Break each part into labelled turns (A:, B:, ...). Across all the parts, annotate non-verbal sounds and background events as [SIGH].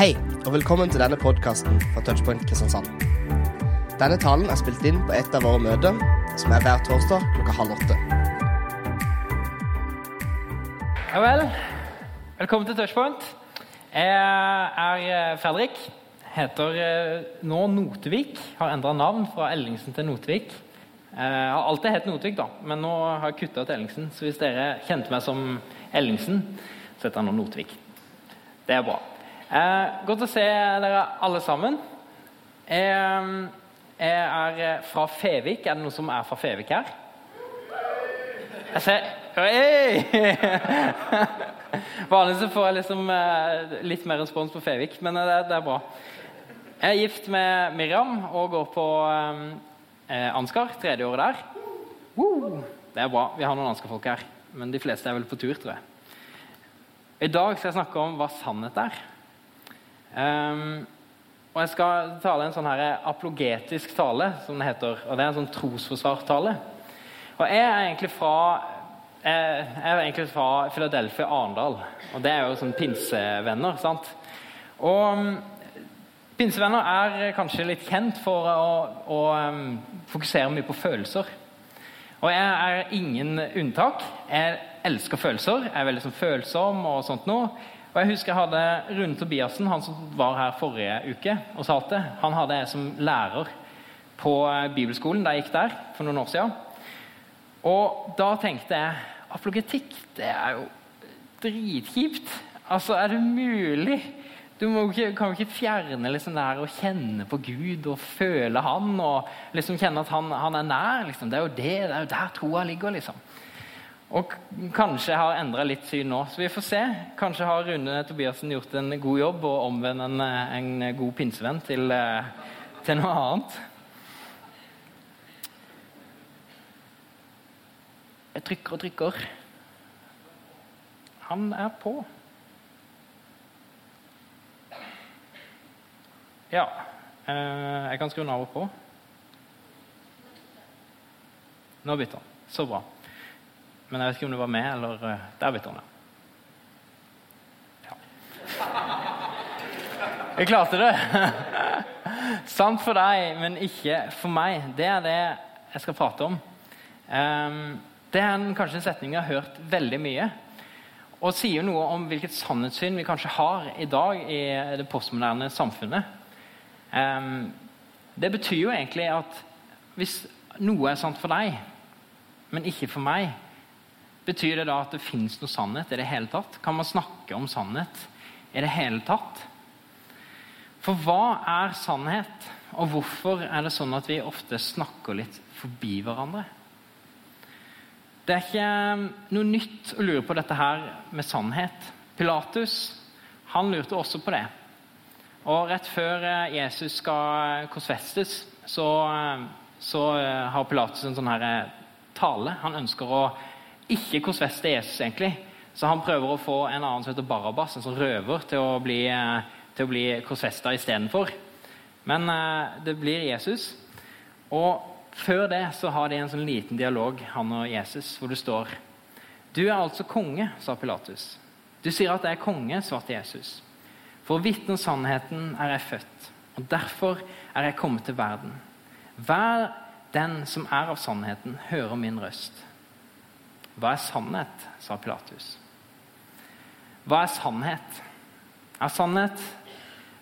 A: Hei, og velkommen til denne podkasten fra Touchpoint Kristiansand. Denne talen er spilt inn på et av våre møter, som er hver torsdag klokka halv åtte.
B: Ja vel. Velkommen til Touchpoint. Jeg er eh, Fredrik. Heter eh, nå Notvik. Har endra navn fra Ellingsen til Notvik. Jeg har alltid hett Notvik, da, men nå har jeg kutta ut Ellingsen. Så hvis dere kjente meg som Ellingsen, så heter jeg nå Notvik. Det er bra. Eh, godt å se dere alle sammen. Jeg, jeg er fra Fevik. Er det noen som er fra Fevik her? Jeg ser! [LAUGHS] Vanligvis får jeg liksom eh, litt mer respons på Fevik, men det, det, er bra. Jeg er gift med Miriam og går på eh, Ansgar, tredje året der. Woo! Det er bra. Vi har noen Ansgar-folk her, men de fleste er vel på tur, tror jeg. I dag skal jeg snakke om hva sannhet er. Um, og Jeg skal tale en sånn her apologetisk tale, som det heter. og Det er en sånn trosforsvartale. Og Jeg er egentlig fra jeg er egentlig fra Philadelphia Arendal. Og det er jo sånn pinsevenner. sant? Og um, Pinsevenner er kanskje litt kjent for å, å um, fokusere mye på følelser. Og jeg er ingen unntak. Jeg elsker følelser. Jeg er veldig sånn følsom og sånt noe. Og jeg husker jeg hadde Rune Tobiassen, han som var her forrige uke og talte. Han hadde jeg som lærer på eh, bibelskolen da jeg gikk der for noen år siden. Og da tenkte jeg apologetikk, det er jo dritkjipt. Altså, er det mulig? Du ikke, kan jo ikke fjerne liksom her å kjenne på Gud og føle Han og liksom kjenne at Han, han er nær. Liksom. Det er jo det, det er jo der troa ligger. liksom. Og kanskje jeg har endra litt syn nå, så vi får se. Kanskje har Rune Tobiassen gjort en god jobb og omvendt en, en, god pinsevenn til, eh, til noe annet. Jeg trykker og trykker. Han er på. Ja, eh, jeg kan skru den av og på. Nå bytter han. Så bra. Men jeg vet ikke om du var med, eller eh, Der bytter han, ja. Jeg klarte det! [LAUGHS] Sant for deg, men ikke for meg. Det er det jeg skal prate om. Um, det er kanskje en setning jeg har hørt veldig mye. Og sier noe om hvilket sannhetssyn vi kanskje har i dag i det postmoderne samfunnet. Um, det betyr jo egentlig at hvis noe er sant for deg, men ikke for meg, betyr det da at det fins noe sannhet i det hele tatt? Kan man snakke om sannhet i det hele tatt? For hva er sannhet, og hvorfor er det sånn at vi ofte snakker litt forbi hverandre? Det er ikke um, noe nytt å lure på dette her med sannhet. Pilatus han lurte også på det. Og Rett før eh, Jesus skal korsfestes, så, eh, så eh, har Pilatus en sånn her tale. Han ønsker å ikke korsfeste Jesus, egentlig. Så han prøver å få en annen som heter Barabas, en sånn røver, til å bli, til å bli korsfesta istedenfor. Men det blir Jesus. Og før det så har de en sånn liten dialog, han og Jesus, hvor det står Du er altså konge, sa Pilatus. Du sier at jeg er konge, svarte Jesus. For å vitne sannheten er jeg født, og derfor er jeg kommet til verden. Hver den som er av sannheten, hører min røst. Hva er sannhet? sa Pilatus. Hva er sannhet? Er sannhet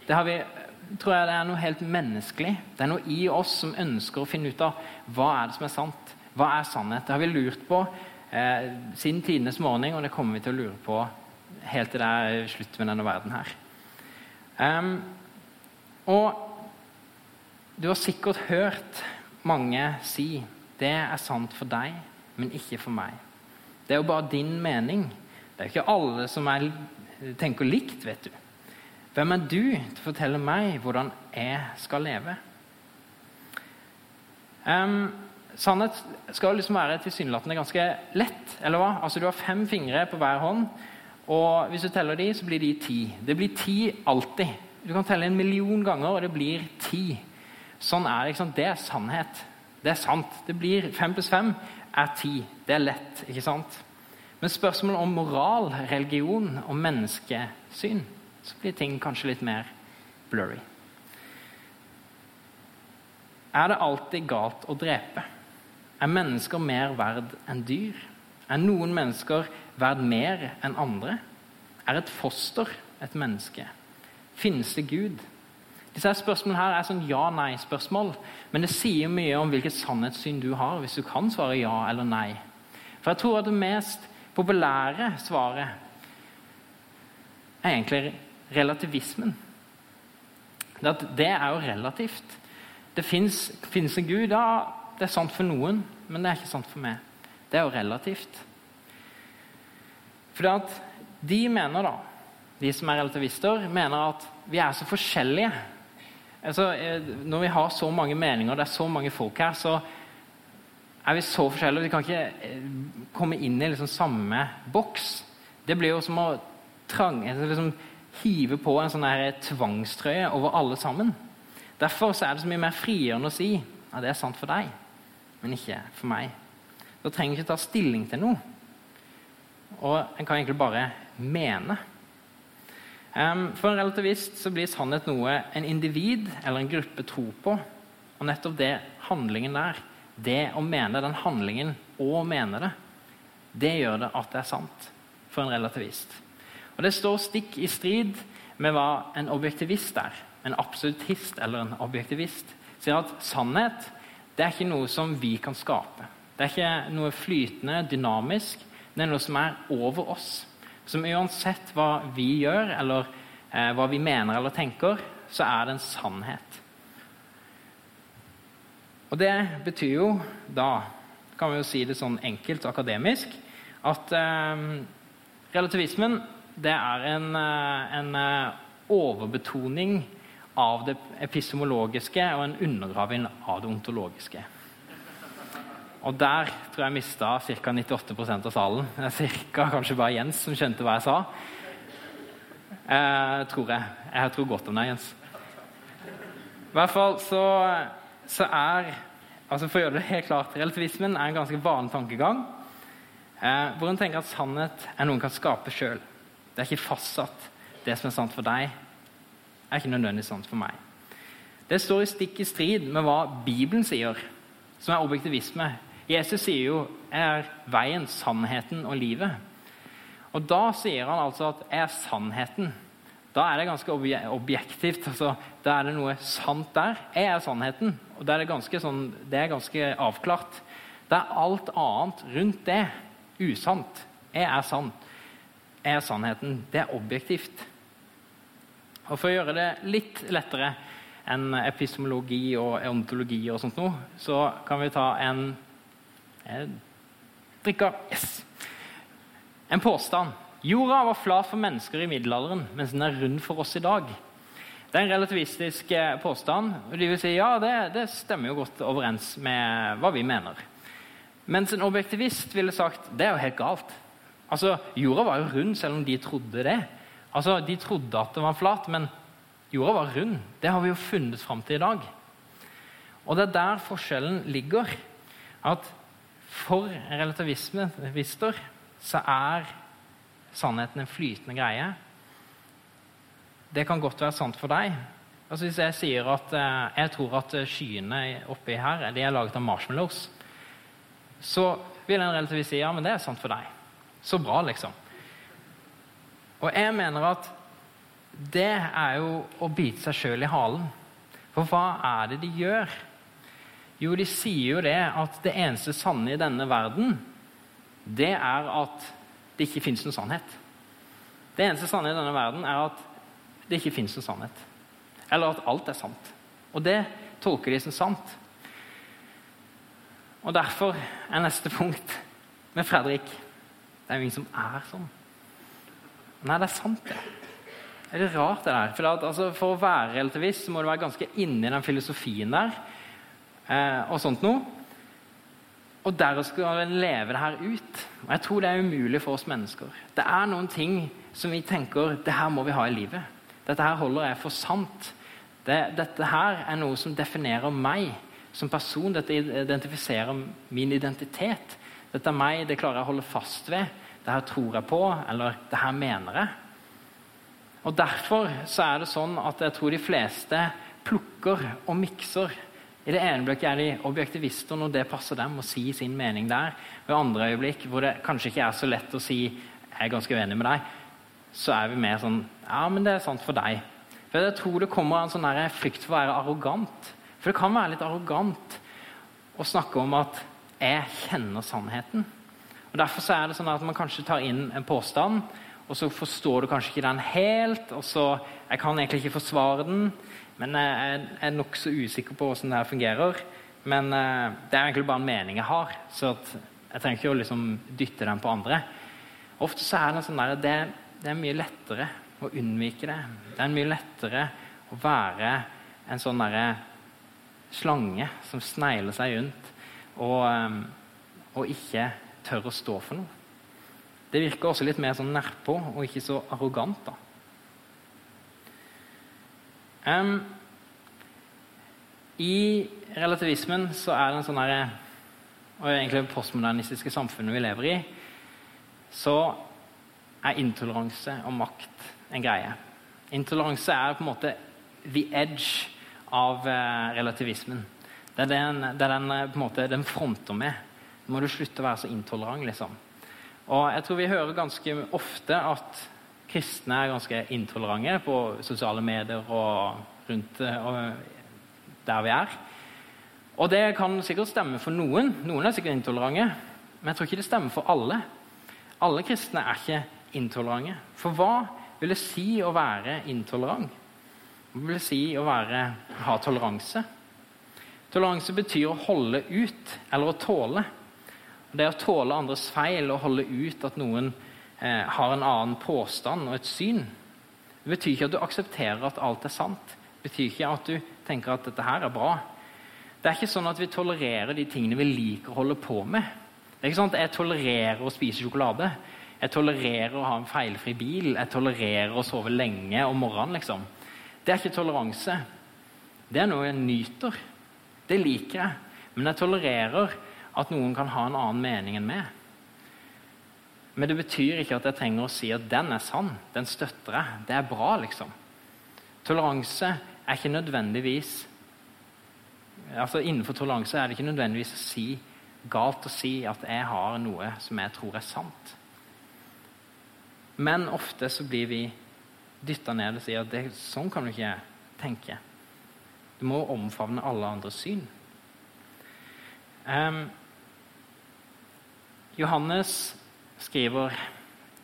B: Det har vi tror jeg det er noe helt menneskelig. Det er noe i oss som ønsker å finne ut av hva er det som er sant. Hva er sannhet? Det har vi lurt på eh, siden tidenes morgen, og det kommer vi til å lure på helt til det er slutt med denne verden her. Um, og du har sikkert hørt mange si det er sant for deg, men ikke for meg. Det er jo bare din mening. Det er jo ikke alle som er, tenker likt, vet du. Hvem er du til å fortelle meg hvordan jeg skal leve? Um, sannhet skal liksom være tilsynelatende ganske lett. eller hva? Altså Du har fem fingre på hver hånd, og hvis du teller de, så blir de ti. Det blir ti alltid. Du kan telle en million ganger, og det blir ti. Sånn er det. ikke sant? Det er sannhet. Det er sant. Det blir Fem pluss fem er tid. Det er lett. ikke sant? Men spørsmålet om moral, religion og menneskesyn så blir ting kanskje litt mer blurry. Er det alltid galt å drepe? Er mennesker mer verd enn dyr? Er noen mennesker verd mer enn andre? Er et foster et menneske? Finnes det Gud? Disse spørsmålene her er sånn ja-nei-spørsmål, men det sier mye om hvilket sannhetssyn du har, hvis du kan svare ja eller nei. For jeg tror at det mest populære svaret er egentlig relativismen. Det er jo relativt. Det fins en Gud. Ja, det er sant for noen, men det er ikke sant for meg. Det er jo relativt. For de mener, da, de som er relativister, mener at vi er så forskjellige. Altså, eh, når vi har så mange meninger, det er så mange folk her, så er vi så forskjellige. Vi kan ikke eh, komme inn i liksom samme boks. Det blir jo som å trang, liksom, hive på en sånn tvangstrøye over alle sammen. Derfor er det så mye mer frigjørende å si at det er sant for deg, men ikke for meg. Da trenger vi ikke ta stilling til noe. Og en kan egentlig bare mene. For en relativist så blir sannhet noe en individ eller en gruppe tror på. Og nettopp det handlingen der, det å mene den handlingen og mene det, det gjør det at det er sant for en relativist. Og Det står stikk i strid med hva en objektivist er en absolutist eller en objektivist, sier at sannhet det er ikke noe som vi kan skape. Det er ikke noe flytende, dynamisk. Det er noe som er over oss. Som uansett hva vi gjør, eller eh, hva vi mener eller tenker, så er det en sannhet. Og det betyr jo da, kan vi jo si det sånn enkelt og akademisk, at eh, relativismen det er en, eh, en eh, overbetoning av det epistemologiske og en undergraving av det ontologiske. Og der tror jeg mista ca. 98% av salen. Cirka, kanskje bare Jens som skjønte hva jeg sa. Eh, tror jeg. Jeg tror godt om deg, Jens. I hvert fall så, så er altså For å gjøre det helt klart, relativismen er en ganske vanlig tankegang. Eh, hvor en tenker at sannhet er noe en kan skape sjøl. Det er ikke fastsatt. Det som er sant for deg, er ikke nødvendigvis sant for meg. Det står i stikk i strid med hva Bibelen sier, som er objektivisme. Jesus sier jo 'er veien, sannheten og livet'. Og Da sier han altså at 'er sannheten'. Da er det ganske objektivt. altså Da er det noe sant der. Jeg er sannheten. Og det er ganske, sånn, det er ganske avklart. Det er alt annet rundt det usant. Jeg er sann. Jeg er sannheten. Det er objektivt. Og For å gjøre det litt lettere enn epistemologi og ontologi, og sånt noe, så kan vi ta en drikker. Yes. En påstand. Jorda var flat for mennesker i middelalderen, mens den er rund for oss i dag. Det er en relativistisk eh, påstand. og de vil si ja, det, det stemmer jo godt overens med hva vi mener. Mens en objektivist ville sagt det er jo helt galt. Altså, Jorda var jo rund, selv om de trodde det. Altså, De trodde at det var flat, men jorda var rund. Det har vi jo funnet fram til i dag. Og det er der forskjellen ligger. At for relativister så er sannheten en flytende greie. Det kan godt være sant for deg. Altså Hvis jeg sier at eh, jeg tror at skyene oppi her de er laget av marshmallows, så vil en relativist si ja, men det er sant for deg. Så bra, liksom. Og jeg mener at det er jo å bite seg sjøl i halen. For hva er det de gjør? Jo, de sier jo det at det eneste sanne i denne verden, det er at det ikke fins noen sannhet. Det eneste sanne i denne verden er at det ikke fins noen sannhet. Eller at alt er sant. Og det tolker de som sant. Og derfor er neste punkt med Fredrik Det er jo ingen som er sånn. Nei, det er sant, det. Det er rart, det der. For, at, altså, for å være relativist så må du være ganske inne i den filosofien der. Eh, og sånt noe. Og der skal vi leve det her ut. Og Jeg tror det er umulig for oss mennesker. Det er noen ting som vi tenker det her må vi ha i livet. Dette her holder jeg for sant. Det, dette her er noe som definerer meg som person. Dette identifiserer min identitet. Dette er meg, det klarer jeg å holde fast ved. Det her tror jeg på, eller det her mener jeg. Og Derfor så er det sånn at jeg tror de fleste plukker og mikser. I det ene øyeblikket er de objektivister når det passer dem å si sin mening der. Og i andre øyeblikk hvor det kanskje ikke er så lett å si 'jeg er ganske uenig med deg', så er vi mer sånn 'ja, men det er sant for deg'. For Jeg tror det kommer en sånn frykt for å være arrogant. For det kan være litt arrogant å snakke om at 'jeg kjenner sannheten'. Og Derfor er det sånn at man kanskje tar inn en påstand, og så forstår du kanskje ikke den helt. og så, Jeg kan egentlig ikke forsvare den, men jeg er nokså usikker på hvordan det her fungerer. Men eh, det er egentlig bare en mening jeg har, så jeg trenger ikke å liksom dytte den på andre. Ofte så er det sånn der, det, det er mye lettere å unnvike det. Det er mye lettere å være en sånn derre slange som snegler seg rundt og, eh, og ikke tør å stå for noe. Det virker også litt mer sånn nærpå og ikke så arrogant. da. Um, I relativismen så er det en sånn herre Og egentlig det postmodernistiske samfunnet vi lever i, så er intoleranse og makt en greie. Intoleranse er på en måte the edge av uh, relativismen. Det er den, det er den, på en måte, den fronter med. Nå må du slutte å være så intolerant, liksom. Og jeg tror vi hører ganske ofte at kristne er ganske intolerante på sosiale medier og rundt og der vi er. Og det kan sikkert stemme for noen. Noen er sikkert intolerante. Men jeg tror ikke det stemmer for alle. Alle kristne er ikke intolerante. For hva vil det si å være intolerant? Hva vil det si å være, ha toleranse? Toleranse betyr å holde ut eller å tåle. Det å tåle andres feil og holde ut at noen eh, har en annen påstand og et syn, det betyr ikke at du aksepterer at alt er sant. Det betyr ikke at du tenker at dette her er bra. Det er ikke sånn at vi tolererer de tingene vi liker å holde på med. Det er ikke sånn at Jeg tolererer å spise sjokolade. Jeg tolererer å ha en feilfri bil. Jeg tolererer å sove lenge om morgenen. liksom. Det er ikke toleranse. Det er noe jeg nyter. Det liker jeg. Men jeg tolererer at noen kan ha en annen mening enn meg. Men det betyr ikke at jeg trenger å si at den er sann, den støtter jeg. Det er bra, liksom. Toleranse er ikke nødvendigvis altså Innenfor toleranse er det ikke nødvendigvis å si, galt å si at jeg har noe som jeg tror er sant. Men ofte så blir vi dytta ned og sier at det, sånn kan du ikke tenke. Du må omfavne alle andres syn. Um, Johannes skriver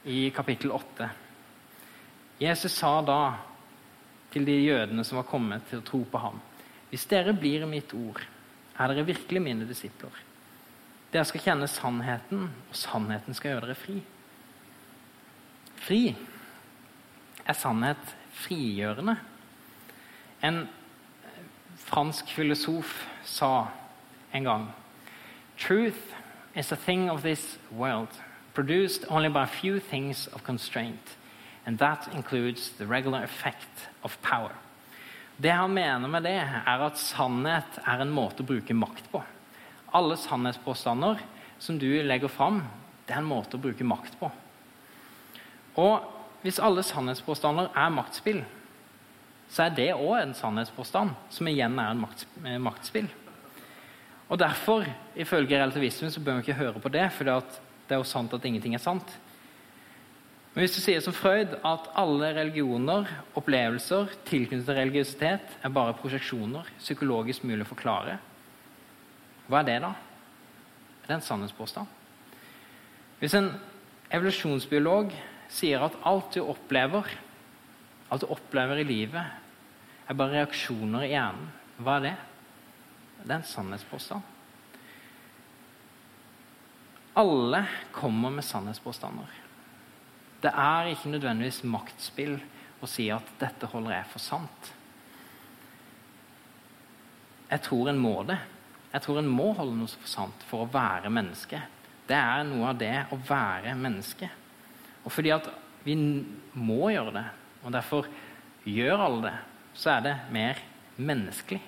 B: i kapittel 8 Jesus sa da til de jødene som var kommet til å tro på ham Hvis dere blir mitt ord, er dere virkelig mine disipler. Dere skal kjenne sannheten, og sannheten skal gjøre dere fri. Fri er sannhet frigjørende. En fransk filosof sa en gang Truth is a thing of this world, produced only by few things of constraint, and that includes the regular effect of power. Det han mener med det, er at sannhet er en måte å bruke makt på. Alle sannhetspåstander som du legger fram, det er en måte å bruke makt på. Og hvis alle sannhetspåstander er maktspill, så er det òg en sannhetspåstand, som igjen er en maktspill. Og Derfor, ifølge relativismen, så bør vi ikke høre på det, for det er jo sant at ingenting er sant. Men hvis du sier som Freud at alle religioner, opplevelser tilknyttet til religiøsitet er bare prosjeksjoner, psykologisk mulig å forklare, hva er det, da? Er det en sannhetspåstand? Hvis en evolusjonsbiolog sier at alt du opplever, alt du opplever i livet, er bare reaksjoner i hjernen, hva er det? Det er en sannhetspåstand. Alle kommer med sannhetspåstander. Det er ikke nødvendigvis maktspill å si at 'dette holder jeg for sant'. Jeg tror en må det. Jeg tror en må holde noe for sant for å være menneske. Det er noe av det å være menneske. Og fordi at vi må gjøre det, og derfor gjør alle det, så er det mer menneskelig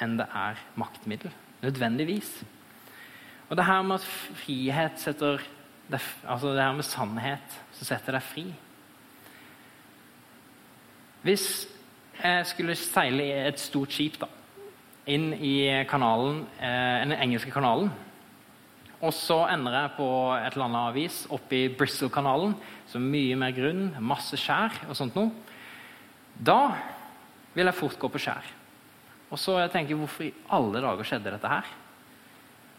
B: enn det er maktmiddel. Nødvendigvis. Og det her med at frihet setter Altså det her med sannhet som setter deg fri. Hvis jeg skulle seile i et stort skip da, inn i kanalen, eh, den engelske kanalen, og så ender jeg på et eller annet avis oppe i Bristol-kanalen, er mye mer grunn, masse skjær og sånt noe, da vil jeg fort gå på skjær. Og så jeg tenker hvorfor i alle dager skjedde dette her?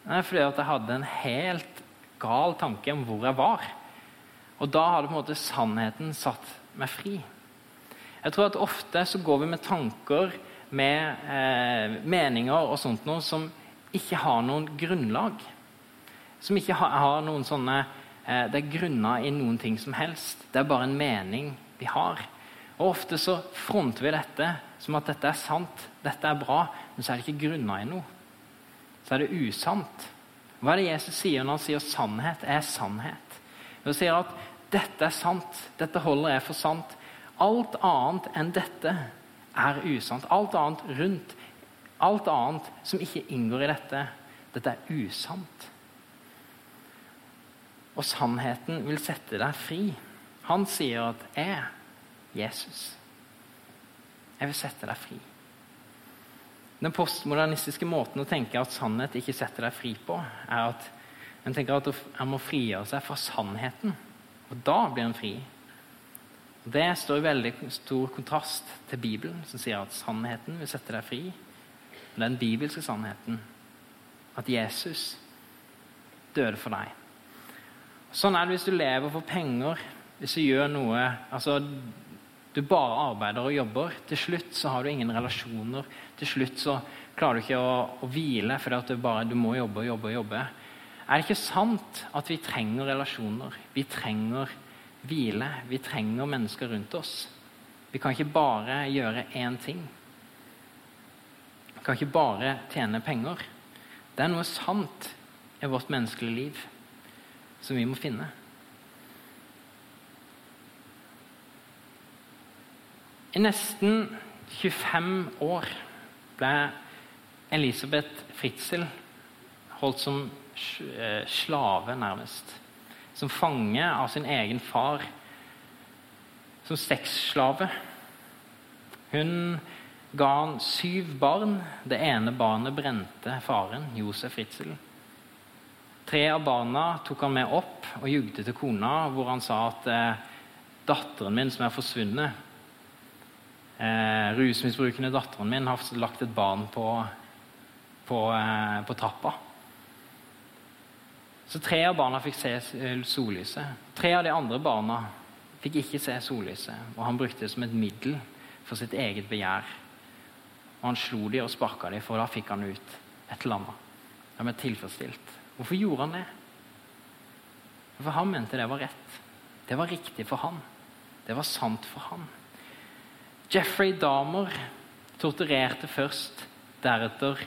B: Nei, fordi at jeg hadde en helt gal tanke om hvor jeg var. Og da hadde på en måte sannheten satt meg fri. Jeg tror at ofte så går vi med tanker, med eh, meninger og sånt noe som ikke har noen grunnlag. Som ikke har noen sånne eh, Det er grunner i noen ting som helst. Det er bare en mening vi har. Og Ofte så fronter vi dette som at dette er sant, dette er bra, men så er det ikke grunna i noe. Så er det usant. Hva er det Jesus sier når han sier sannhet er sannhet? Han sier at dette er sant, dette holder jeg for sant. Alt annet enn dette er usant. Alt annet rundt, alt annet som ikke inngår i dette, dette er usant. Og sannheten vil sette deg fri. Han sier at 'jeg, Jesus, jeg vil sette deg fri'. Den postmodernistiske måten å tenke at sannhet ikke setter deg fri på, er at en tenker at en må frigjøre seg fra sannheten. Og da blir en fri. Det står i veldig stor kontrast til Bibelen, som sier at sannheten vil sette deg fri. Den bibelske sannheten. At Jesus døde for deg. Sånn er det hvis du lever for penger, hvis du gjør noe altså Du bare arbeider og jobber. Til slutt så har du ingen relasjoner. Til slutt så klarer du ikke å, å hvile fordi du bare du må jobbe og jobbe. og jobbe. Er det ikke sant at vi trenger relasjoner? Vi trenger hvile. Vi trenger mennesker rundt oss. Vi kan ikke bare gjøre én ting. Vi kan ikke bare tjene penger. Det er noe sant i vårt menneskelige liv som vi må finne. I nesten 25 år ble Elisabeth Fritzel holdt som eh, slave, nærmest som fange av sin egen far, som sexslave. Hun ga han syv barn. Det ene barnet brente faren, Josef Fritzel. Tre av barna tok han med opp og jugde til kona, hvor han sa at eh, datteren min som er forsvunnet eh, Rusmisbrukende datteren min har lagt et barn på, på, eh, på trappa. Så tre av barna fikk se eh, sollyset. Tre av de andre barna fikk ikke se sollyset, og han brukte det som et middel for sitt eget begjær. Og Han slo dem og sparka dem, for da fikk han ut et eller annet. De ble tilfredsstilt. Hvorfor gjorde han det? For han mente det var rett. Det var riktig for han. Det var sant for han. Jeffrey Dahmer torturerte først. Deretter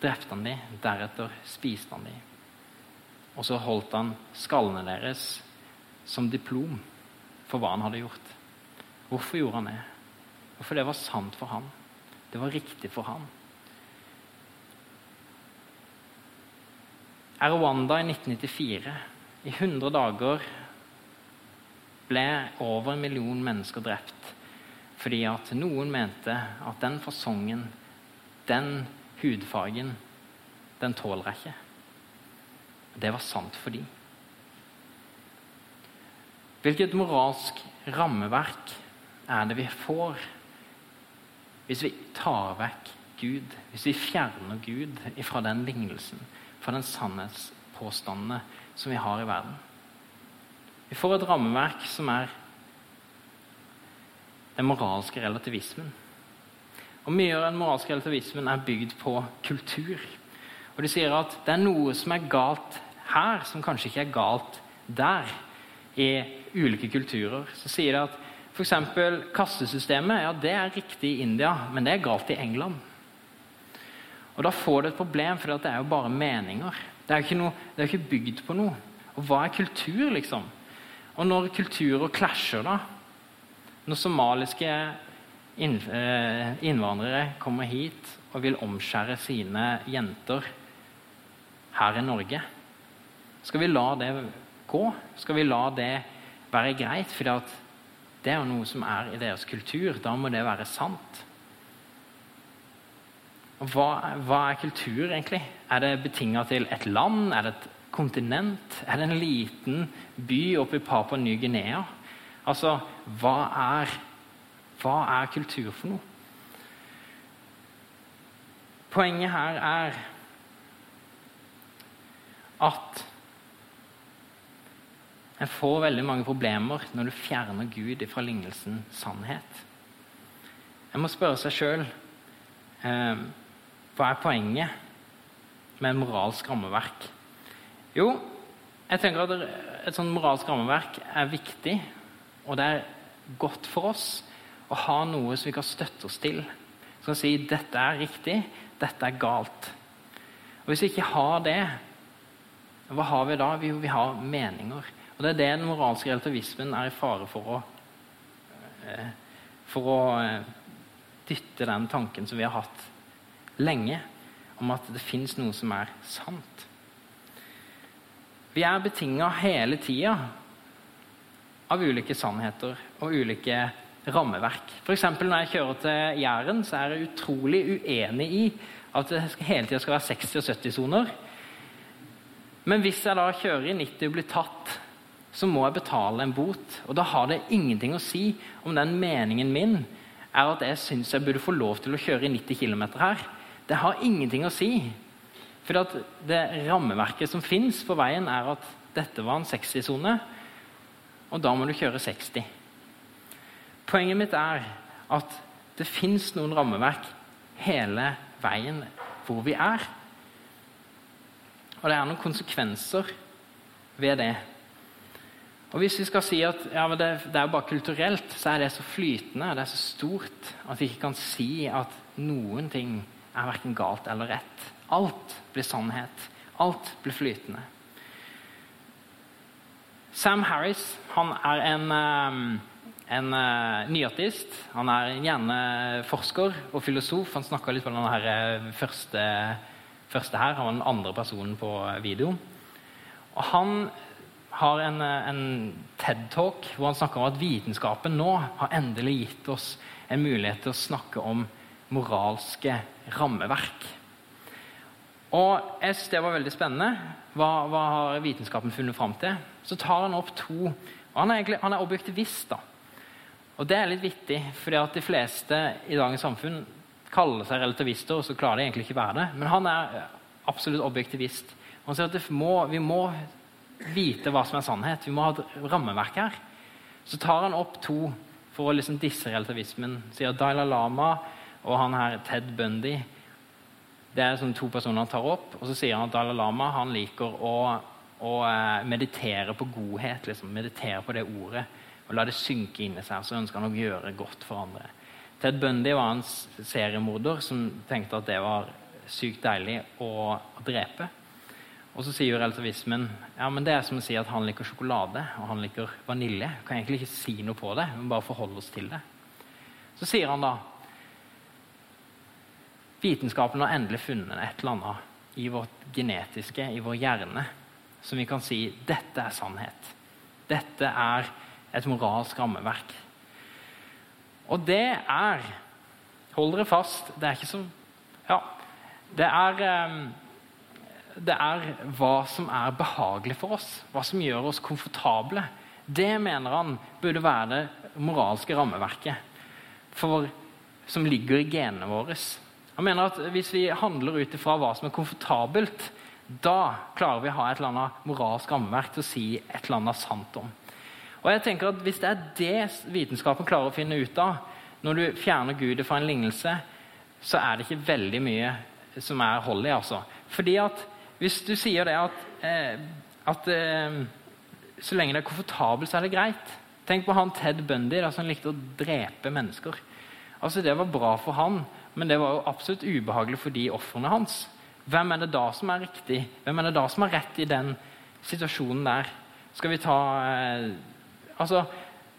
B: drepte han dem. Deretter spiste han dem. Og så holdt han skallene deres som diplom for hva han hadde gjort. Hvorfor gjorde han det? For det var sant for han. Det var riktig for han. I Rwanda i 1994, i 100 dager, ble over en million mennesker drept fordi at noen mente at den fasongen, den hudfargen, den tåler jeg ikke. Det var sant for dem. Hvilket moralsk rammeverk er det vi får hvis vi tar vekk Gud, hvis vi fjerner Gud fra den lignelsen, fra den sannhetspåstandene som vi har i verden? Vi får et rammeverk som er den moralske relativismen. Og Mye av den moralske relativismen er bygd på kultur. Og de sier at det er noe som er galt her, som kanskje ikke er galt der. I ulike kulturer. Så sier de at f.eks. kastesystemet ja, det er riktig i India, men det er galt i England. Og Da får du et problem, for det er jo bare meninger. Det er jo ikke, er ikke bygd på noe. Og hva er kultur, liksom? Og når kulturer klasjer, da Når somaliske eh, innvandrere kommer hit og vil omskjære sine jenter her i Norge. Skal vi la det gå? Skal vi la det være greit? For Det er jo noe som er i deres kultur. Da må det være sant. Hva, hva er kultur, egentlig? Er det betinga til et land? Er det et kontinent? Er det en liten by oppe i Papua Ny-Guinea? Altså, hva er, hva er kultur for noe? Poenget her er at en får veldig mange problemer når du fjerner Gud fra lignelsen sannhet. En må spørre seg sjøl eh, hva er poenget med et moralsk rammeverk. Jo, jeg tenker at et sånt moralsk rammeverk er viktig, og det er godt for oss å ha noe som vi kan støtte oss til. Som kan si dette er riktig, dette er galt. Og Hvis vi ikke har det, hva har vi da? Vi, vi har meninger. Og Det er det den moralske relativismen er i fare for å eh, For å eh, dytte den tanken som vi har hatt lenge, om at det fins noe som er sant. Vi er betinga hele tida av ulike sannheter og ulike rammeverk. F.eks. når jeg kjører til Jæren, så er jeg utrolig uenig i at det hele tida skal være 60- og 70-soner. Men hvis jeg da kjører i 90 og blir tatt, så må jeg betale en bot. Og da har det ingenting å si om den meningen min er at jeg syns jeg burde få lov til å kjøre i 90 km her. Det har ingenting å si. For det rammeverket som fins på veien, er at dette var en 60-sone, og da må du kjøre 60. Poenget mitt er at det fins noen rammeverk hele veien hvor vi er. Og det er noen konsekvenser ved det. Og Hvis vi skal si at ja, det, det, er bare kulturelt, så er det så flytende det er så stort at vi ikke kan si at noen ting er verken galt eller rett. Alt blir sannhet. Alt blir flytende. Sam Harris han er en, eh, en uh, nyartist. Han er en hjerneforsker og filosof. Han snakka litt på den eh, første første her. Han var den andre personen på video. Og han har en, en TED-talk hvor han snakker om at vitenskapen nå har endelig gitt oss en mulighet til å snakke om moralske rammeverk. Og jeg synes Det var veldig spennende. Hva, hva har vitenskapen funnet fram til? Så tar han opp to og Han er, egentlig, han er objektivist. da. Og Det er litt vittig, fordi at de fleste i dagens samfunn kaller seg relativister, og så klarer de egentlig ikke være det. Men han er absolutt objektivist. Han sier at må, vi må vite hva som er sannhet. Vi må ha et rammeverk her. Så tar han opp to for å liksom disse relativismen. Sier Dalai Lama og han her Ted Bundy. Det er sånn to personer han tar opp. Og så sier han at Dalai Lama han liker å, å eh, meditere på godhet. Liksom. Meditere på det ordet. Og la det synke inni seg. Så ønsker han å gjøre godt for andre. Ted Bundy var en seriemorder som tenkte at det var sykt deilig å drepe. Og så sier relativismen ja, men det er som å si at han liker sjokolade og han liker vanilje. Kan egentlig ikke si noe på det, men bare forholde oss til det. Så sier han da Vitenskapen har endelig funnet et eller annet i vårt genetiske, i vår hjerne, som vi kan si dette er sannhet. Dette er et moralsk rammeverk. Og det er Hold dere fast. Det er ikke så Ja. Det er, ehm, det er hva som er behagelig for oss, hva som gjør oss komfortable. Det mener han burde være det moralske rammeverket for, som ligger i genene våre. Han mener at Hvis vi handler ut ifra hva som er komfortabelt, da klarer vi å ha et eller annet moralsk rammeverk til å si et eller annet sant om. Og jeg tenker at Hvis det er det vitenskapen klarer å finne ut av, når du fjerner Gud fra en lignelse, så er det ikke veldig mye som er hold i. altså. Fordi at Hvis du sier det at, eh, at eh, så lenge det er komfortabelt, så er det greit. Tenk på han Ted Bundy som likte å drepe mennesker. Altså Det var bra for han, men det var jo absolutt ubehagelig for de ofrene hans. Hvem er det da som er riktig? Hvem er det da som har rett i den situasjonen der? Skal vi ta eh, Altså,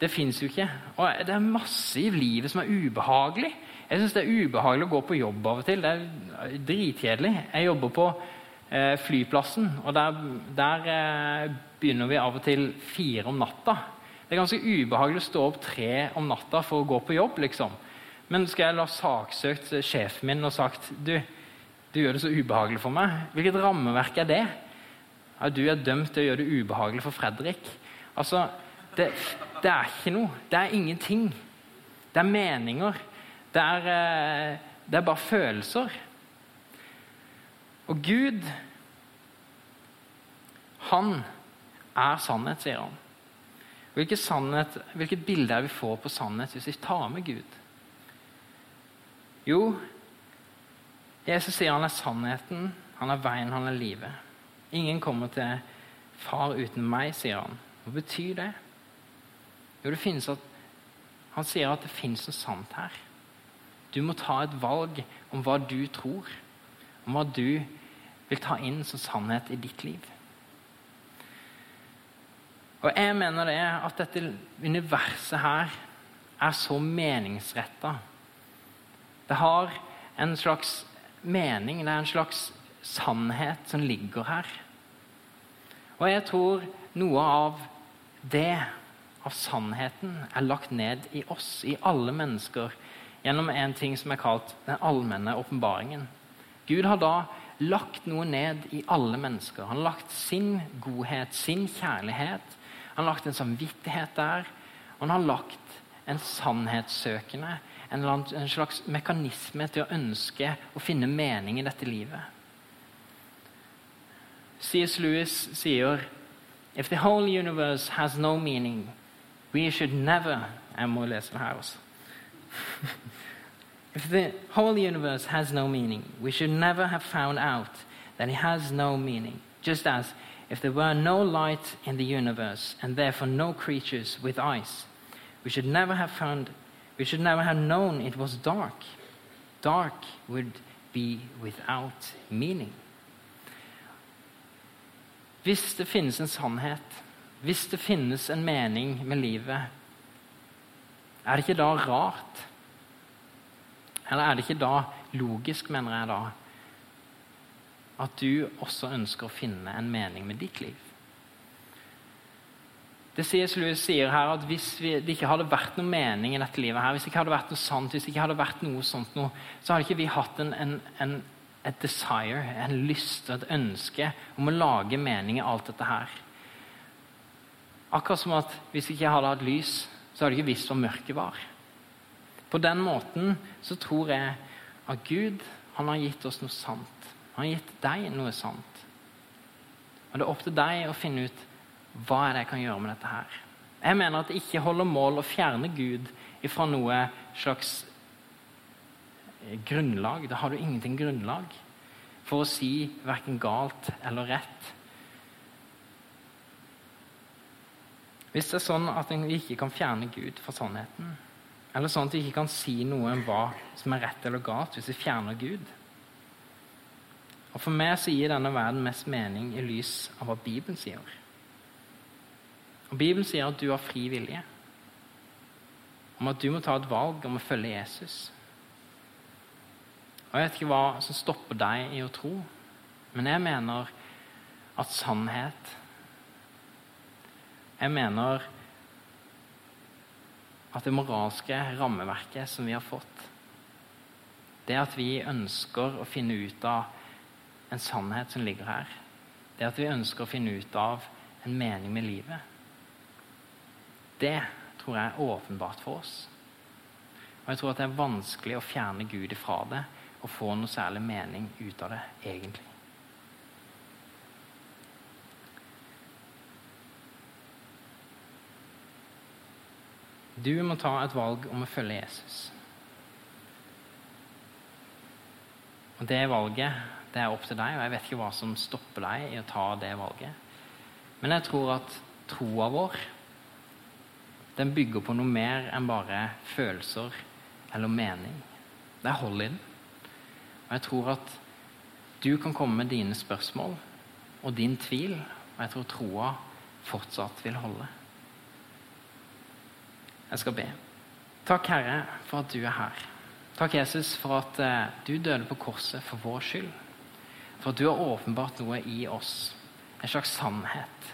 B: det fins jo ikke. Og det er masse i livet som er ubehagelig. Jeg syns det er ubehagelig å gå på jobb av og til. Det er dritkjedelig. Jeg jobber på eh, flyplassen, og der, der eh, begynner vi av og til fire om natta. Det er ganske ubehagelig å stå opp tre om natta for å gå på jobb. liksom. Men skal jeg la saksøkt sjefen min og sagt du, du gjør det så ubehagelig for meg? Hvilket rammeverk er det? Ja, du er dømt til å gjøre det ubehagelig for Fredrik. Altså, det, det er ikke noe. Det er ingenting. Det er meninger. Det er, eh, det er bare følelser. Og Gud, han er sannhet, sier han. Hvilket, sannhet, hvilket bilde er vi får på sannhet hvis vi tar med Gud? Jo, Jesus sier han er sannheten, han er veien, han er livet. Ingen kommer til far uten meg, sier han. Hva betyr det? Jo, det finnes at, Han sier at det finnes noe sant her. Du må ta et valg om hva du tror, om hva du vil ta inn som sannhet i ditt liv. Og jeg mener det at dette universet her er så meningsretta. Det har en slags mening, det er en slags sannhet som ligger her. Og jeg tror noe av det, av sannheten, er lagt ned i oss, i alle mennesker, gjennom en ting som er kalt den allmenne åpenbaringen. Gud har da lagt noe ned i alle mennesker. Han har lagt sin godhet, sin kjærlighet. Han har lagt en samvittighet der. Han har lagt en sannhetssøkende, en, en slags mekanisme til å ønske å finne mening i dette livet. C.S. Lewis sier If the whole universe has no meaning, we should never Jeg må lese det her også. [LAUGHS] If the whole universe has no meaning, we should never have found out that it has no meaning. Just as if there were no light in the universe and therefore no creatures with eyes, we should never have found we should never have known it was dark. Dark would be without meaning. Hvis det finnes en sannhet, hvis det finnes en mening med livet, er det ikke da rart? Eller er det ikke da logisk, mener jeg da, at du også ønsker å finne en mening med ditt liv? Det C.S. Lewis sier her at Hvis vi, det ikke hadde vært noe mening i dette livet, her, hvis det ikke hadde vært noe sant, hvis det ikke hadde vært noe sånt noe, så hadde ikke vi hatt en, en, en et desire, en lyst, og et ønske om å lage mening i alt dette her. Akkurat som at hvis jeg ikke hadde hatt lys, så hadde jeg ikke visst hva mørket var. På den måten så tror jeg at Gud han har gitt oss noe sant. Han har gitt deg noe sant. Og Det er opp til deg å finne ut hva er det jeg kan gjøre med dette her. Jeg mener at det ikke holder mål å fjerne Gud fra noe slags grunnlag. Da har du ingenting grunnlag for å si verken galt eller rett. Hvis det er sånn at vi ikke kan fjerne Gud fra sannheten, eller sånn at vi ikke kan si noe om hva som er rett eller galt hvis vi fjerner Gud Og For meg så gir denne verden mest mening i lys av hva Bibelen sier. Og Bibelen sier at du har fri vilje, om at du må ta et valg om å følge Jesus. Og Jeg vet ikke hva som stopper deg i å tro, men jeg mener at sannhet Jeg mener at det moralske rammeverket som vi har fått, det at vi ønsker å finne ut av en sannhet som ligger her, det at vi ønsker å finne ut av en mening med livet, det tror jeg er åpenbart for oss. Og jeg tror at det er vanskelig å fjerne Gud ifra det og få noe særlig mening ut av det, egentlig. Du må ta et valg om å følge Jesus. Og Det valget det er opp til deg, og jeg vet ikke hva som stopper deg i å ta det valget. Men jeg tror at troa vår den bygger på noe mer enn bare følelser eller mening. Det er hold i den. Og jeg tror at du kan komme med dine spørsmål og din tvil, og jeg tror troa fortsatt vil holde. Jeg skal be. Takk, Herre, for at du er her. Takk, Jesus, for at eh, du døde på korset for vår skyld. For at du har åpenbart noe i oss, en slags sannhet.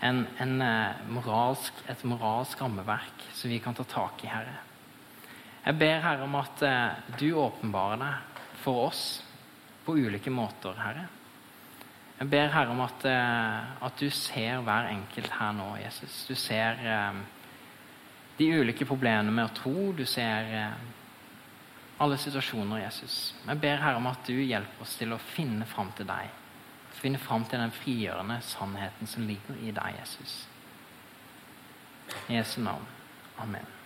B: En, en eh, moralsk, et moralsk rammeverk som vi kan ta tak i, Herre. Jeg ber Herre om at eh, du åpenbarer deg for oss på ulike måter, Herre. Jeg ber Herre om at, eh, at, du ser hver enkelt her nå, Jesus. Du ser de ulike problemene med å tro. Du ser alle situasjoner, Jesus. Jeg ber Herre om at du hjelper oss til å finne fram til deg finne fram til den frigjørende sannheten som ligger i deg, Jesus. I Jesu navn. Amen.